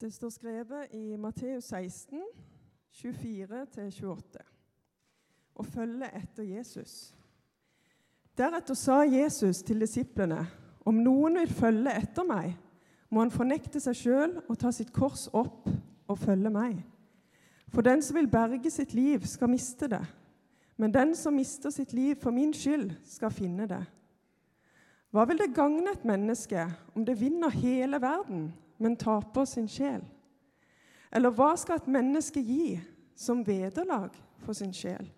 Det står skrevet i Matteus 16, 24-28, og følge etter Jesus. Deretter sa Jesus til disiplene, om noen vil følge etter meg, må han fornekte seg sjøl og ta sitt kors opp og følge meg. For den som vil berge sitt liv, skal miste det, men den som mister sitt liv for min skyld, skal finne det. Hva vil det gagne et menneske om det vinner hele verden, men taper sin sjel? Eller hva skal et menneske gi som vederlag for sin sjel?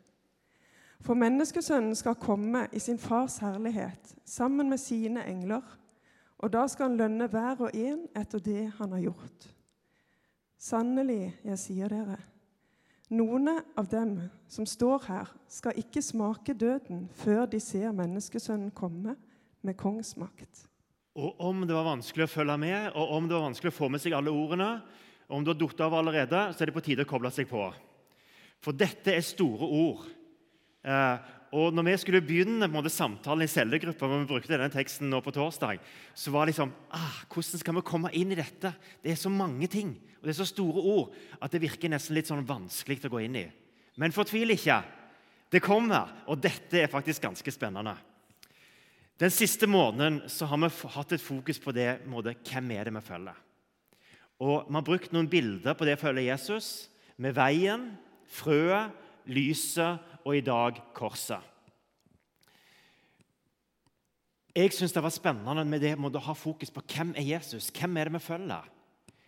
For menneskesønnen skal komme i sin fars herlighet sammen med sine engler, og da skal han lønne hver og en etter det han har gjort. Sannelig, jeg sier dere, noen av dem som står her, skal ikke smake døden før de ser menneskesønnen komme med kongsmakt. Og om det var vanskelig å følge med, og om det var vanskelig å få med seg alle ordene, og om du har datt av allerede, så er det på tide å koble seg på. For dette er store ord. Eh, og når vi skulle begynne måte, samtalen i cellegruppa, når vi brukte denne teksten nå på torsdag, så var det liksom ah, Hvordan skal vi komme inn i dette? Det er så mange ting, og det er så store ord at det virker nesten litt sånn vanskelig å gå inn i. Men fortvil ikke. Det kommer, og dette er faktisk ganske spennende. Den siste måneden så har vi hatt et fokus på det måte, hvem er det vi følger. Og Vi har brukt noen bilder på det å følge Jesus, med veien, frøet, lyset og i dag korset. Jeg syns det var spennende med det å ha fokus på hvem er Jesus Hvem er det vi følger.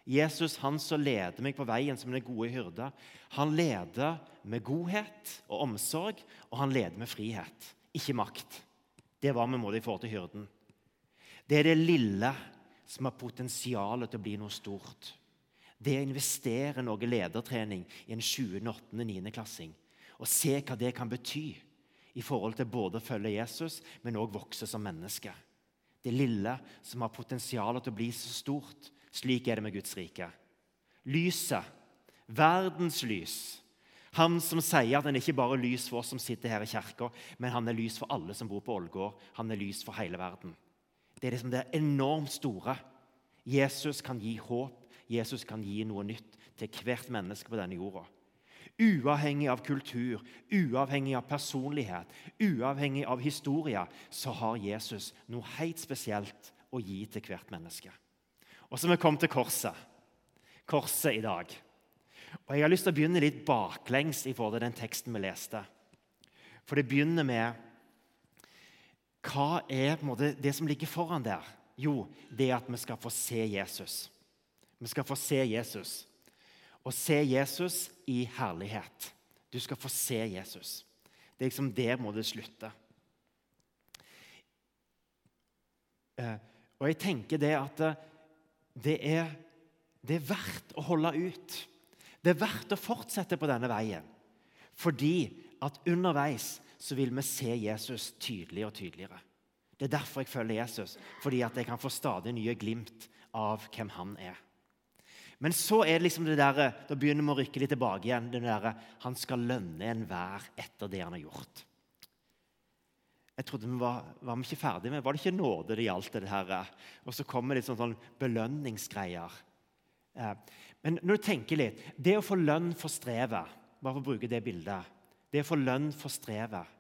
Jesus, han som leder meg på veien som den gode hyrde, han leder med godhet og omsorg, og han leder med frihet, ikke makt. Det var med måte i forhold til hyrden. Det er det lille som har potensial til å bli noe stort. Det å investere noe ledertrening i en 7., 8., 9. klassing og se hva det kan bety i forhold til både å følge Jesus, men òg vokse som menneske. Det lille som har potensial til å bli så stort. Slik er det med Guds rike. Lyset, verdens lys. Han som sier at han ikke bare er lys for oss som sitter her i kirka, men han er lys for alle som bor på Ålgård. Han er lys for hele verden. Det er liksom det enormt store. Jesus kan gi håp. Jesus kan gi noe nytt til hvert menneske på denne jorda. Uavhengig av kultur, uavhengig av personlighet, uavhengig av historie, så har Jesus noe helt spesielt å gi til hvert menneske. Og så har vi kommet til korset. Korset i dag. Og Jeg har lyst til å begynne litt baklengs i forhold til den teksten vi leste. For det begynner med Hva er måte, det som ligger foran der? Jo, det er at vi skal få se Jesus. Vi skal få se Jesus og se Jesus i herlighet. Du skal få se Jesus. Det er liksom der må det slutte. Eh, og jeg tenker det at eh, det er, det er verdt å holde ut. Det er verdt å fortsette på denne veien. Fordi at underveis så vil vi se Jesus tydeligere og tydeligere. Det er derfor jeg følger Jesus, fordi at jeg kan få stadig nye glimt av hvem han er. Men så er det liksom det der, da begynner vi å rykke litt tilbake igjen. det der, Han skal lønne enhver etter det han har gjort. Jeg trodde vi var, var vi ikke ferdige med Var det ikke nåde det gjaldt? det her? Og så kommer litt sånn, sånn belønningsgreier. Men når du tenker litt Det å få lønn for strevet Bare for å bruke det bildet. Det å få lønn for strevet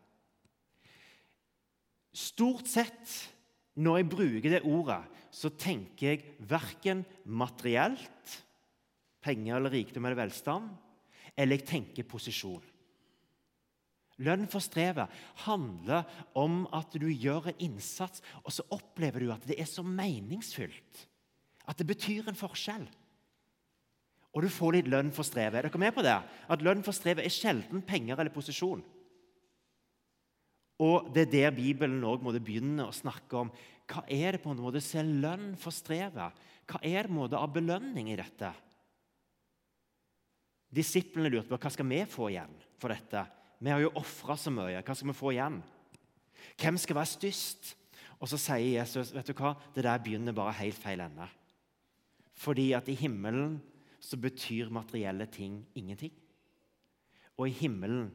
Stort sett når jeg bruker det ordet, så tenker jeg verken materielt penger eller rikdom eller velstand, eller jeg tenker posisjon. Lønn for strevet handler om at du gjør en innsats, og så opplever du at det er så meningsfylt. At det betyr en forskjell. Og du får litt lønn for strevet. Er dere med på det? At lønn for strevet er sjelden penger eller posisjon. Og Det er der Bibelen også må begynne å snakke om hva er det på en måte som er lønn for strevet. Hva er det på en måte av belønning i dette? Disiplene lurte på hva skal vi få igjen for dette. Vi har jo ofra så mye. Hva skal vi få igjen? Hvem skal være størst? Og så sier Jesus vet du hva? det der begynner bare helt feil ende. Fordi at i himmelen så betyr materielle ting ingenting. Og i himmelen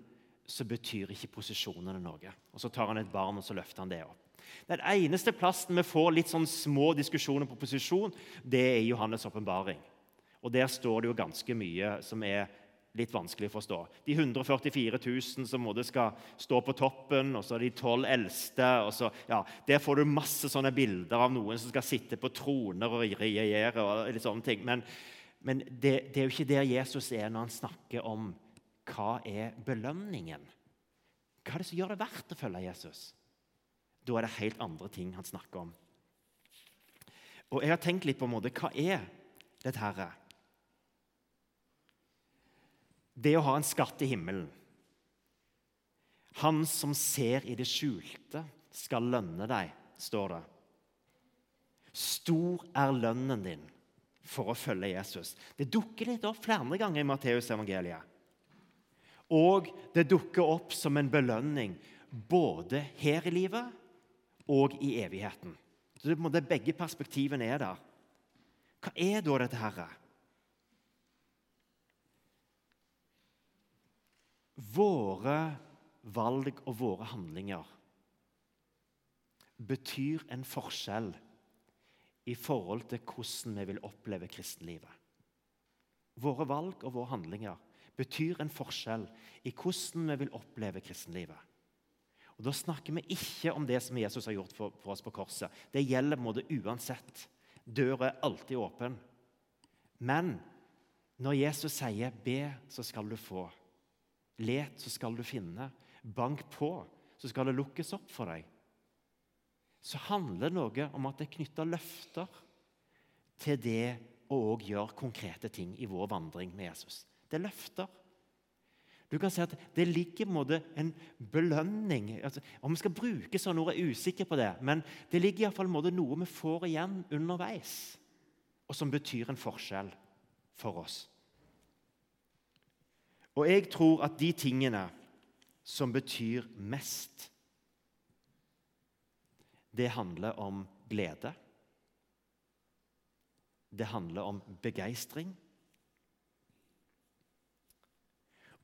så betyr ikke posisjonene noe. Og Så tar han et barn og så løfter han det opp. Den eneste plassen vi får litt sånn små diskusjoner på posisjon, det er Johannes' åpenbaring. Og Der står det jo ganske mye som er litt vanskelig å forstå. De 144 000 som måtte skal stå på toppen, og så de tolv eldste. og så, ja, Der får du masse sånne bilder av noen som skal sitte på troner og regjere. og litt sånne ting. Men, men det, det, er jo ikke der Jesus er når han snakker om hva er belønningen. Hva er det som gjør det verdt å følge Jesus? Da er det helt andre ting han snakker om. Og jeg har tenkt litt på en måte, Hva er dette her? det å ha en skatt i himmelen. Han som ser i det skjulte, skal lønne deg, står det. Stor er lønnen din for å følge Jesus. Det dukker litt opp flere ganger i Matteusevangeliet. Og det dukker opp som en belønning både her i livet og i evigheten. Så det, Begge perspektivene er der. Hva er da dette herre? Våre valg og våre handlinger betyr en forskjell i forhold til hvordan vi vil oppleve kristenlivet. Våre valg og våre handlinger betyr en forskjell i hvordan vi vil oppleve kristenlivet. Og Da snakker vi ikke om det som Jesus har gjort for, for oss på korset. Det gjelder på en uansett. Døra er alltid åpen. Men når Jesus sier 'be, så skal du få', Let, så skal du finne. Bank på, så skal det lukkes opp for deg. Så handler det noe om at det knytter løfter til det å òg gjøre konkrete ting i vår vandring med Jesus. Det er løfter. Du kan si at Det ligger en, en belønning altså, Om vi skal bruke sånne ord, er usikker på det. Men det ligger i hvert fall noe vi får igjen underveis, og som betyr en forskjell for oss. Og jeg tror at de tingene som betyr mest, det handler om glede. Det handler om begeistring.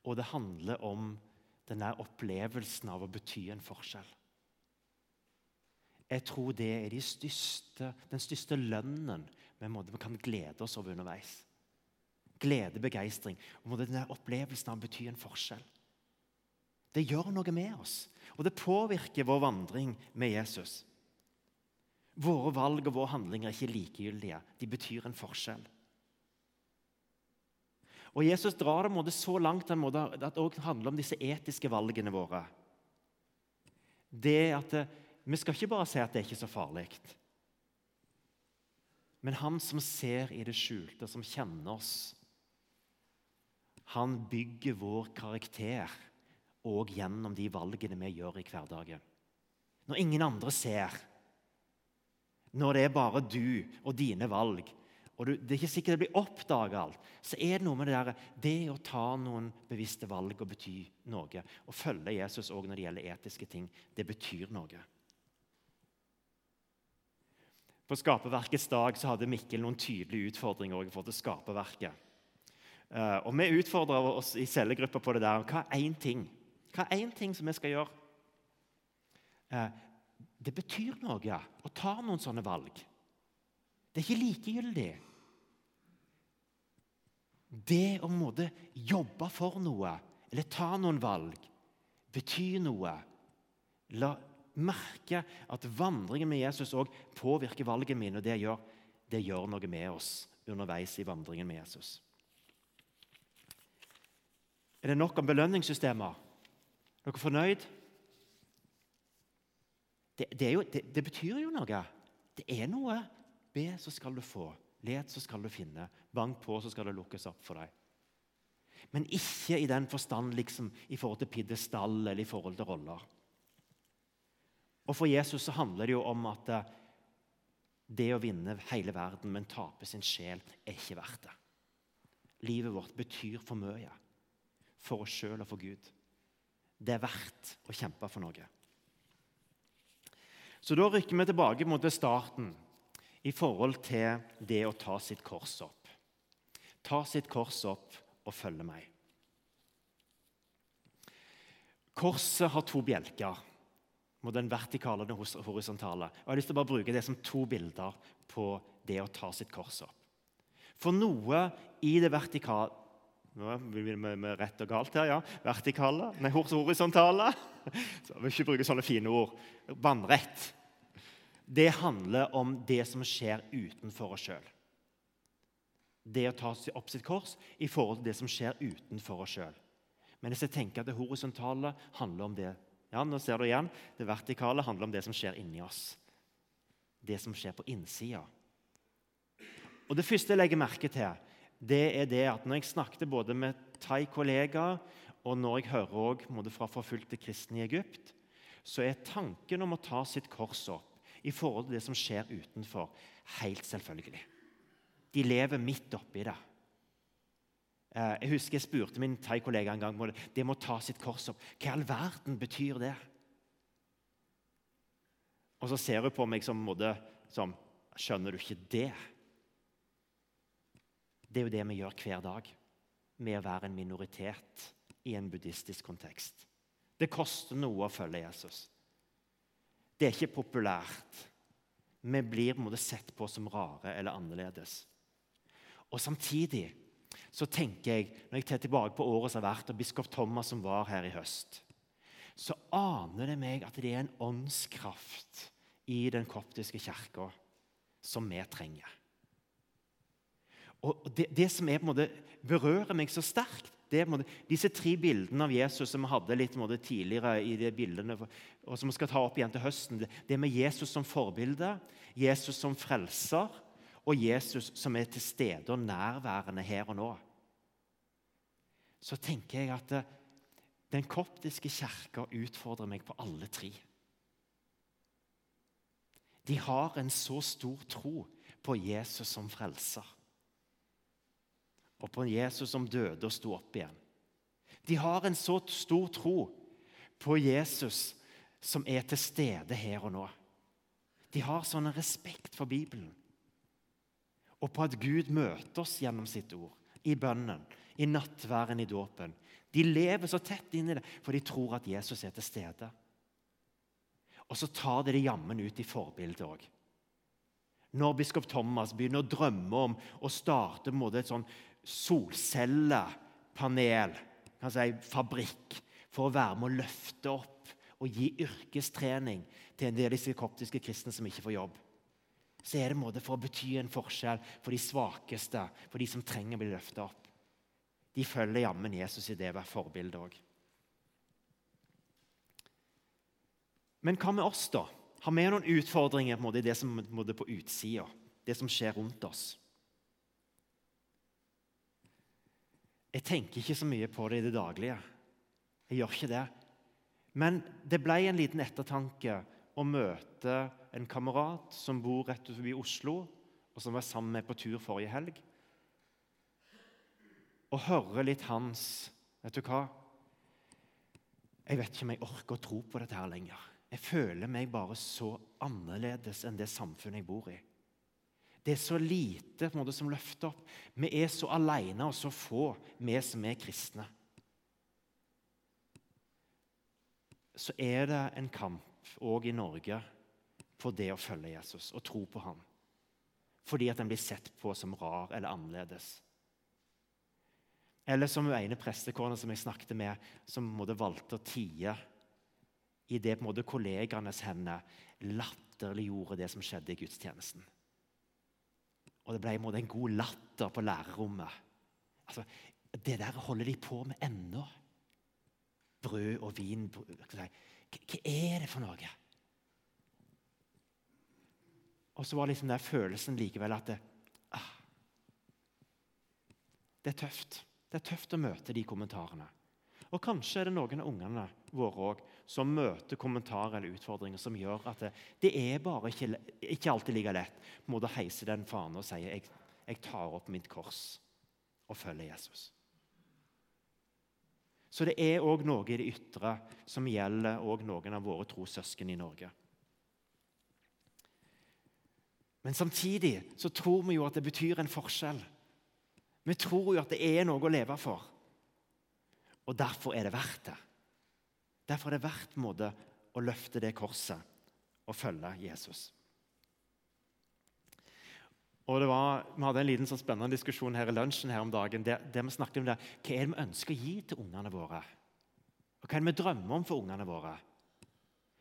Og det handler om denne opplevelsen av å bety en forskjell. Jeg tror det er de største, den største lønnen vi kan glede oss over underveis glede, begeistring. Og denne opplevelsen av å bety en forskjell. Det gjør noe med oss, og det påvirker vår vandring med Jesus. Våre valg og våre handlinger er ikke likegyldige. De betyr en forskjell. Og Jesus drar det så langt at det også handler om disse etiske valgene våre. Det at Vi skal ikke bare si at det er ikke så farlig. Men han som ser i det skjulte, som kjenner oss, han bygger vår karakter og gjennom de valgene vi gjør i hverdagen. Når ingen andre ser, når det er bare du og dine valg, og det er ikke sikkert det blir oppdaga alt, så er det noe med det der, det å ta noen bevisste valg og bety noe. Å følge Jesus òg når det gjelder etiske ting, det betyr noe. På Skaperverkets dag så hadde Mikkel noen tydelige utfordringer også for til skaperverket. Uh, og Vi utfordrer oss i cellegruppa på det der. Hva er én ting? Hva er én ting som vi skal gjøre? Det betyr noe å ta noen sånne valg. Det er ikke likegyldig. Det å måtte jobbe for noe eller ta noen valg betyr noe. La merke at vandringen med Jesus òg påvirker valget min, og det gjør, det gjør noe med oss underveis i vandringen med Jesus. Er det nok om belønningssystemer? Er dere fornøyd? Det, det, jo, det, det, betyr jo noe. Det er noe. Be, så skal du få. Let, så skal du finne. Bank på, så skal det lukkes opp for deg. Men ikke i den forstand liksom, i forhold til pidestall eller i forhold til roller. Og For Jesus så handler det jo om at eh, det å vinne hele verden, men tape sin sjel, er ikke verdt det. Livet vårt betyr for mye for oss sjøl og for Gud. Det er verdt å kjempe for noe. Så da rykker vi tilbake mot starten i forhold til det å ta sitt kors opp. Ta sitt kors opp og følge meg. Korset har to bjelker, mot den vertikale og den horisontale. Og Jeg har lyst til å bare bruke det som to bilder på det å ta sitt kors opp. For noe i det vertikale Vi med rett og galt her, ja. Vertikale, nei, horisontale. Så jeg vil ikke bruke sånne fine ord. Vannrett. Det handler om det som skjer utenfor oss sjøl. Det å ta opp sitt kors i forhold til det som skjer utenfor oss sjøl. Men hvis jeg tenker at det horisontale handler om det ja, nå ser du igjen, det vertikale handler om det som skjer inni oss. Det som skjer på innsida. Og Det første jeg legger merke til, det er det at når jeg snakket både med thai-kollegaer og når jeg hører også, fra forfulgte kristne i Egypt, så er tanken om å ta sitt kors opp i forhold til det som skjer utenfor, helt selvfølgelig. De lever midt oppi det. Eh, jeg husker jeg spurte min thai-kollega en gang om det med å ta sitt kors opp. Hva i all verden betyr det? Og så ser hun på meg som, som Skjønner du ikke det? Det er jo det vi gjør hver dag med å være en minoritet i en buddhistisk kontekst. Det koster noe å følge Jesus. Det er ikke populært. Vi blir på sett på som rare eller annerledes. Og Samtidig så tenker jeg, når jeg tar tilbake på året som har vært, og biskop Thomas som var her i høst, så aner det meg at det er en åndskraft i den koptiske kirka som vi trenger. Og det, det, som er, måte, berører meg så sterkt, det måte, disse tre bildene av Jesus som vi hadde litt måte, tidligere i de bildene, og som vi skal ta opp igjen til høsten. Det, det med Jesus som forbilde, Jesus som frelser og Jesus som er til stede og nærværende her og nå. Så tenker jeg at eh, den koptiske kirka utfordrer meg på alle tre. De har en så stor tro på Jesus som frelser og på Jesus som døde og sto opp igjen. De har en så stor tro på Jesus som er til stede her og nå. De har sånn respekt for Bibelen og på at Gud møter oss gjennom sitt ord, i bønnen, i nattværen, i dåpen. De lever så tett inn i det, for de tror at Jesus er til stede. Og så tar de det jammen ut i forbildet òg. Når biskop Thomas begynner å drømme om å starte et sånn solcellepanel, kan si fabrikk, for å være med å løfte opp og gi yrkestrening til en del koptiske kristne som ikke får jobb, så er det en måte for å bety en forskjell for de svakeste, for de som trenger å bli løftet opp. De følger jammen Jesus i det å være forbilde òg. Men hva med oss, da? Har vi noen utfordringer på, det som på utsida? Det som skjer rundt oss? Jeg tenker ikke så mye på det i det daglige. Jeg gjør ikke det. Men det ble en liten ettertanke å møte en kamerat som bor rett forbi Oslo, og som var sammen med på tur forrige helg. Og høre litt hans Vet du hva? Jeg vet ikke om jeg orker å tro på dette her lenger. Jeg føler meg bare så annerledes enn det samfunnet jeg bor i. Det er så lite på en måte, som løfter opp. Vi er så alene og så få, vi som er kristne. Så er det en kamp òg i Norge på det å følge Jesus og tro på ham. Fordi at en blir sett på som rar eller annerledes. Eller som hun ene prestekona som jeg snakket med, som måtte valgte å tie i det på en måte kollegaenes hender latterliggjorde det som skjedde i gudstjenesten. Og det ble en, en god latter på lærerrommet. Altså, det der holder de på med ennå. Brød og vin. Hva er det for noe? Og så var liksom den følelsen likevel at det, ah, det er tøft. Det er tøft å møte de kommentarene. Og Kanskje er det noen av ungene våre også, som møter kommentarer eller utfordringer som gjør at det, det er bare ikke, ikke, alltid like lett må du heise den fanen og si jeg, jeg tar opp mitt kors og følger Jesus. Så det er òg noe i det ytre som gjelder noen av våre trossøsken i Norge. Men samtidig så tror vi jo at det betyr en forskjell. Vi tror jo at det er noe å leve for. Og derfor er det verdt det. Derfor er det verdt måte å løfte det korset og følge Jesus. Og det var, Vi hadde en liten sånn spennende diskusjon her i lunsjen her om dagen. Der, der vi snakket om det. Hva er det vi ønsker å gi til ungene våre? Og Hva er det vi drømmer om for ungene våre?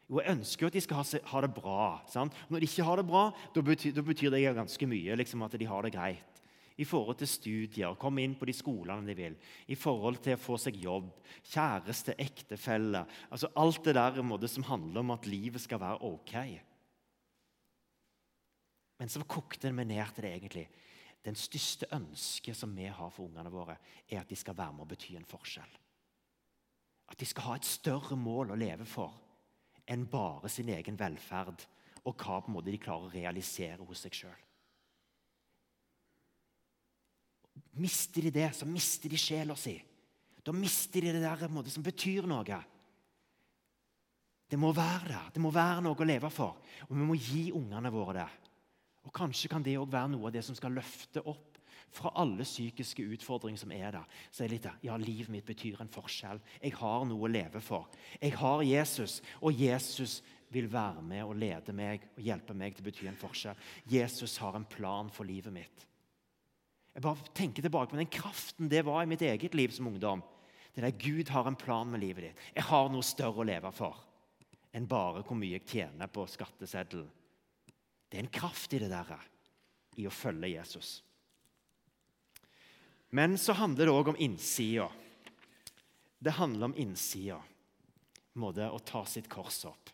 Jo, Jeg ønsker at de skal ha, ha det bra. Sant? Når de ikke har det bra, da betyr, betyr det ganske mye liksom, at de har det greit. I forhold til studier, komme inn på de skolene de vil, i forhold til å få seg jobb, kjæreste, ektefelle altså Alt det der måte, som handler om at livet skal være ok. Men så kokte vi ned til det egentlig. Den største ønsket som vi har for ungene våre, er at de skal være med å bety en forskjell. At de skal ha et større mål å leve for enn bare sin egen velferd og hva på en måte de klarer å realisere hos seg sjøl. Mister de det, så mister de sjela si. Da mister de det der måte, som betyr noe. Det må være der. Det må være noe å leve for. Og vi må gi ungene våre det. Og Kanskje kan det òg være noe av det som skal løfte opp fra alle psykiske utfordringer som er der. Så er det litt der, ja, Livet mitt betyr en forskjell. Jeg har noe å leve for. Jeg har Jesus, og Jesus vil være med og lede meg og hjelpe meg til å bety en forskjell. Jesus har en plan for livet mitt. Jeg bare tenker tilbake på den kraften det var i mitt eget liv som ungdom. Det der Gud har en plan med livet ditt. Jeg har noe større å leve for enn bare hvor mye jeg tjener på skatteseddelen. Det er en kraft i det der, i å følge Jesus. Men så handler det òg om innsida. Det handler om innsida. Måte å ta sitt kors opp.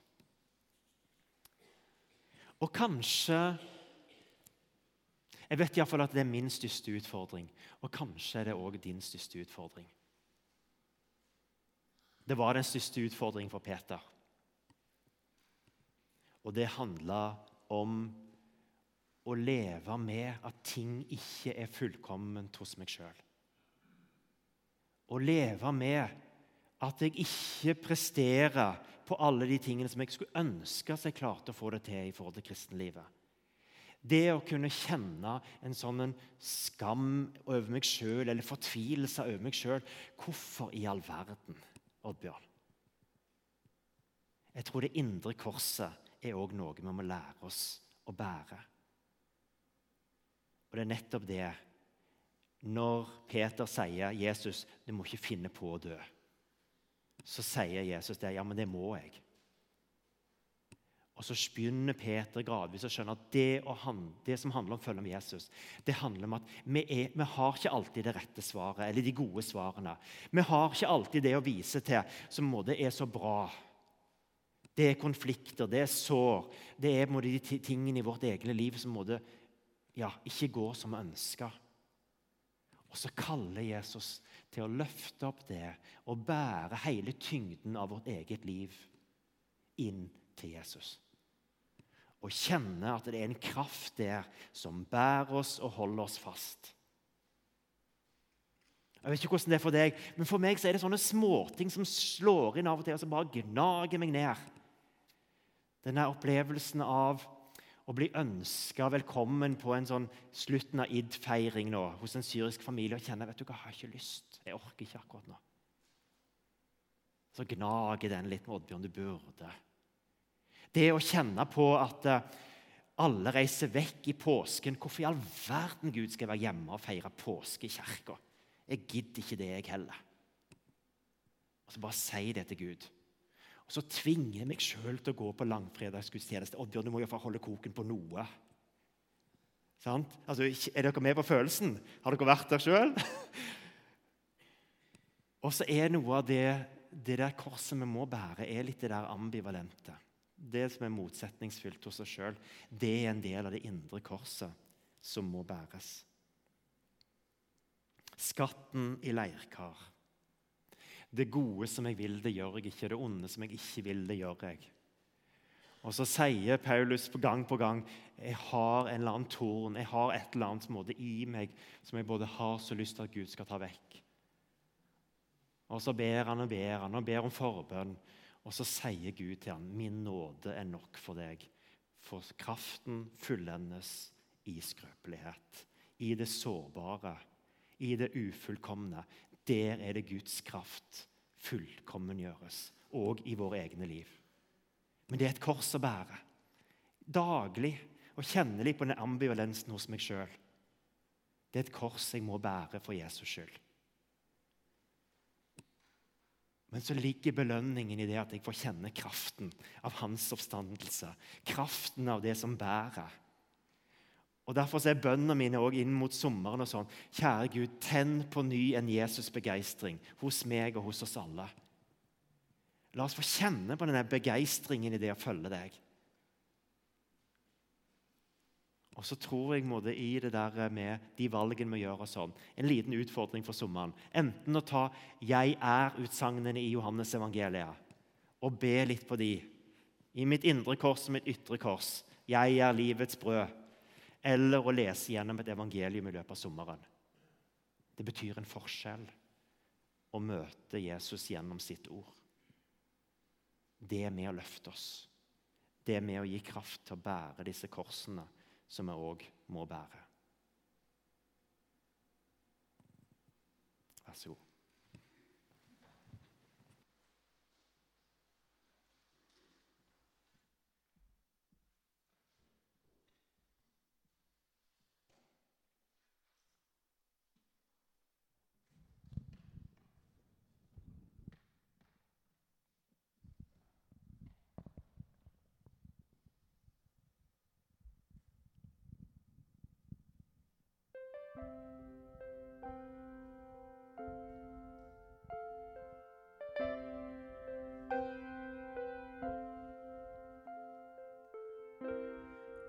Og kanskje Jeg vet iallfall at det er min største utfordring. Og kanskje er det òg din største utfordring. Det var den største utfordringen for Peter. Og det handla om å leve med at ting ikke er fullkomment hos meg sjøl. Å leve med at jeg ikke presterer på alle de tingene som jeg skulle ønske at jeg klarte å få det til i forhold til kristenlivet. Det å kunne kjenne en sånn skam over meg sjøl eller fortvilelse over meg sjøl Hvorfor i all verden, Oddbjørn? Jeg tror det indre korset er òg noe vi må lære oss å bære. Og det er nettopp det Når Peter sier 'Jesus, du må ikke finne på å dø', så sier Jesus det. 'Ja, men det må jeg'. Og Så begynner Peter gradvis å skjønne at det, han, det som handler om følge med Jesus, det handler om at vi, er, vi, har ikke alltid det rette svaret eller de gode svarene. Vi har ikke alltid det å vise til som måte er så bra. Det er konflikter, det er sår, det er måte, de tingene i vårt egne liv som måte, ja, ikke går som vi ønsker. Og så kaller Jesus til å løfte opp det og bære hele tyngden av vårt eget liv inn til Jesus. Og kjenne at det er en kraft der som bærer oss og holder oss fast. Jeg vet ikke hvordan det er for deg, men for meg er det sånne småting som slår inn av og til og som bare gnager meg ned. Denne opplevelsen av å bli ønska velkommen på en sånn slutten av id-feiring nå, hos en syrisk familie og kjenne vet du hva, jeg har ikke lyst. Jeg orker ikke akkurat nå. Så gnager den litt med Oddbjørn. Du burde. Det å kjenne på at eh, alle reiser vekk i påsken. Hvorfor i all verden Gud skal være hjemme og feire påske i kirka? Jeg gidder ikke det, jeg heller. Og så bare si det til Gud. Og så tvinger jeg meg sjøl til å gå på langfredagsgudstjeneste. Oddbjørn, du må iallfall holde koken på noe. Sant? Altså, er dere med på følelsen? Har dere vært der sjøl? og så er noe av det, det der korset vi må bære, er litt det der ambivalente. Det som er motsetningsfylt hos oss sjøl, det er en del av det indre korset som må bæres. Skatten i leirkar. Det gode som jeg vil, det gjør jeg ikke. Det onde som jeg ikke vil, det gjør jeg. Og så sier Paulus gang på gang jeg har en eller annen torn, jeg har et eller annet måte i meg som jeg både har så lyst til at Gud skal ta vekk. Og så ber han og ber han og ber om forbønn. Og så sier Gud til ham, 'Min nåde er nok for deg', for kraften fullendes i skrøpelighet, i det sårbare, i det ufullkomne. Der er det Guds kraft fullkommengjøres, òg i våre egne liv. Men det er et kors å bære. Daglig. og kjennelig på den ambivalensen hos meg sjøl. Det er et kors jeg må bære for Jesus skyld. Men så ligger belønningen i det at jeg får kjenne kraften av hans oppstandelse. Kraften av det som bærer. Og Derfor er bønnene mine også inn mot sommeren og sånn. Kjære Gud, tenn på ny en Jesus-begeistring hos meg og hos oss alle. La oss få kjenne på denne begeistringen i det å følge deg. Og så tror jeg måtte i det der med de valgene vi gjør og sånn, en liten utfordring for sommeren. Enten å ta 'Jeg er'-utsagnene i Johannes evangeliet og be litt på de. I mitt indre kors og mitt ytre kors. 'Jeg er livets brød'. Eller å lese gjennom et evangelium i løpet av sommeren. Det betyr en forskjell å møte Jesus gjennom sitt ord. Det er med å løfte oss. Det er med å gi kraft til å bære disse korsene som vi òg må bære. Vær så god.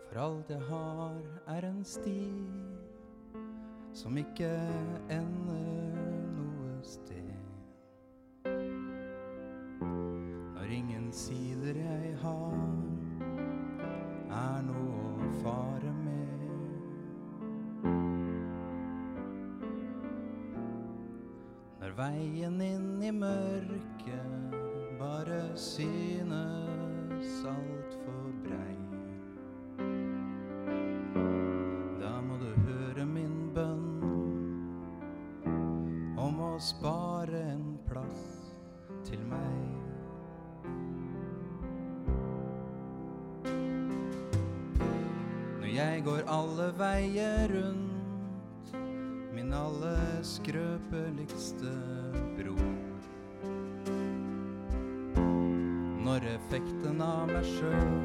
For alt jeg har, er en sti som ikke ender noe sted. Om bare en plass til meg. Når jeg går alle veier rundt min aller skrøpeligste bror. Når effekten av meg sjøl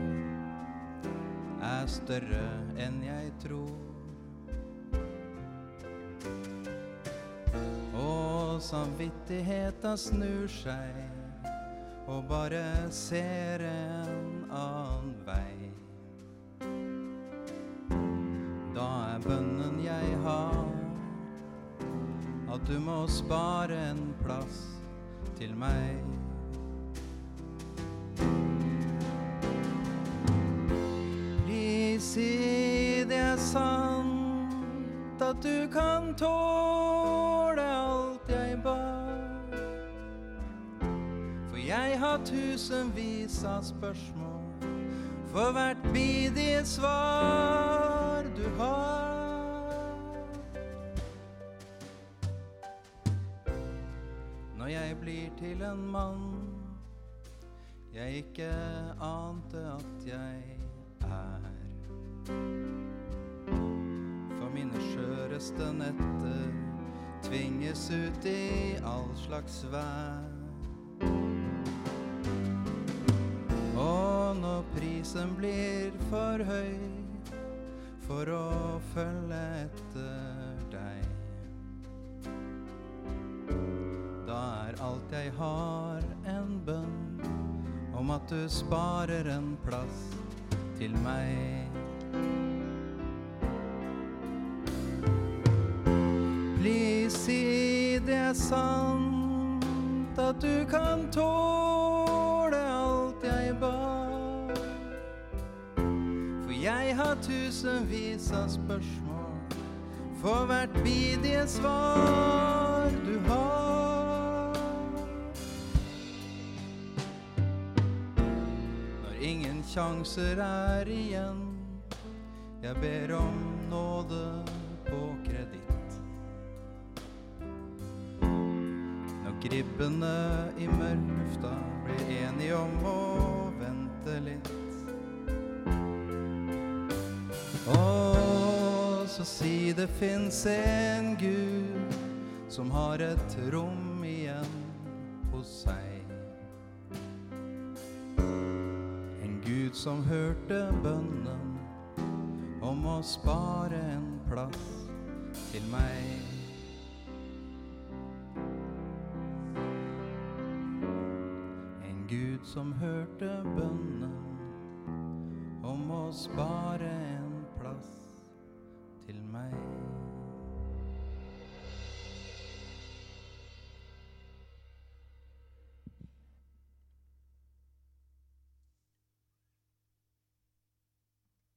er større enn jeg tror. Og samvittigheta snur seg og bare ser en annen vei. Da er bønnen jeg har, at du må spare en plass til meg. Si det er sant at du kan tåle jeg har tusenvis av spørsmål for hvert bidige svar du har. Når jeg blir til en mann jeg ikke ante at jeg er. For mine skjøreste netter tvinges ut i all slags vær. Prisen blir for høy for å følge etter deg, da er alt jeg har en bønn om at du sparer en plass til meg. Please si det er sant at du kan tåle har tusenvis av spørsmål for hvert bidige svar du har. Når ingen sjanser er igjen, jeg ber om nåde på kreditt. Når gribbene i mørklufta blir enige om å si det fins en Gud som har et rom igjen hos seg. En Gud som hørte bønnen om å spare en plass til meg. En Gud som hørte bønnen om å spare en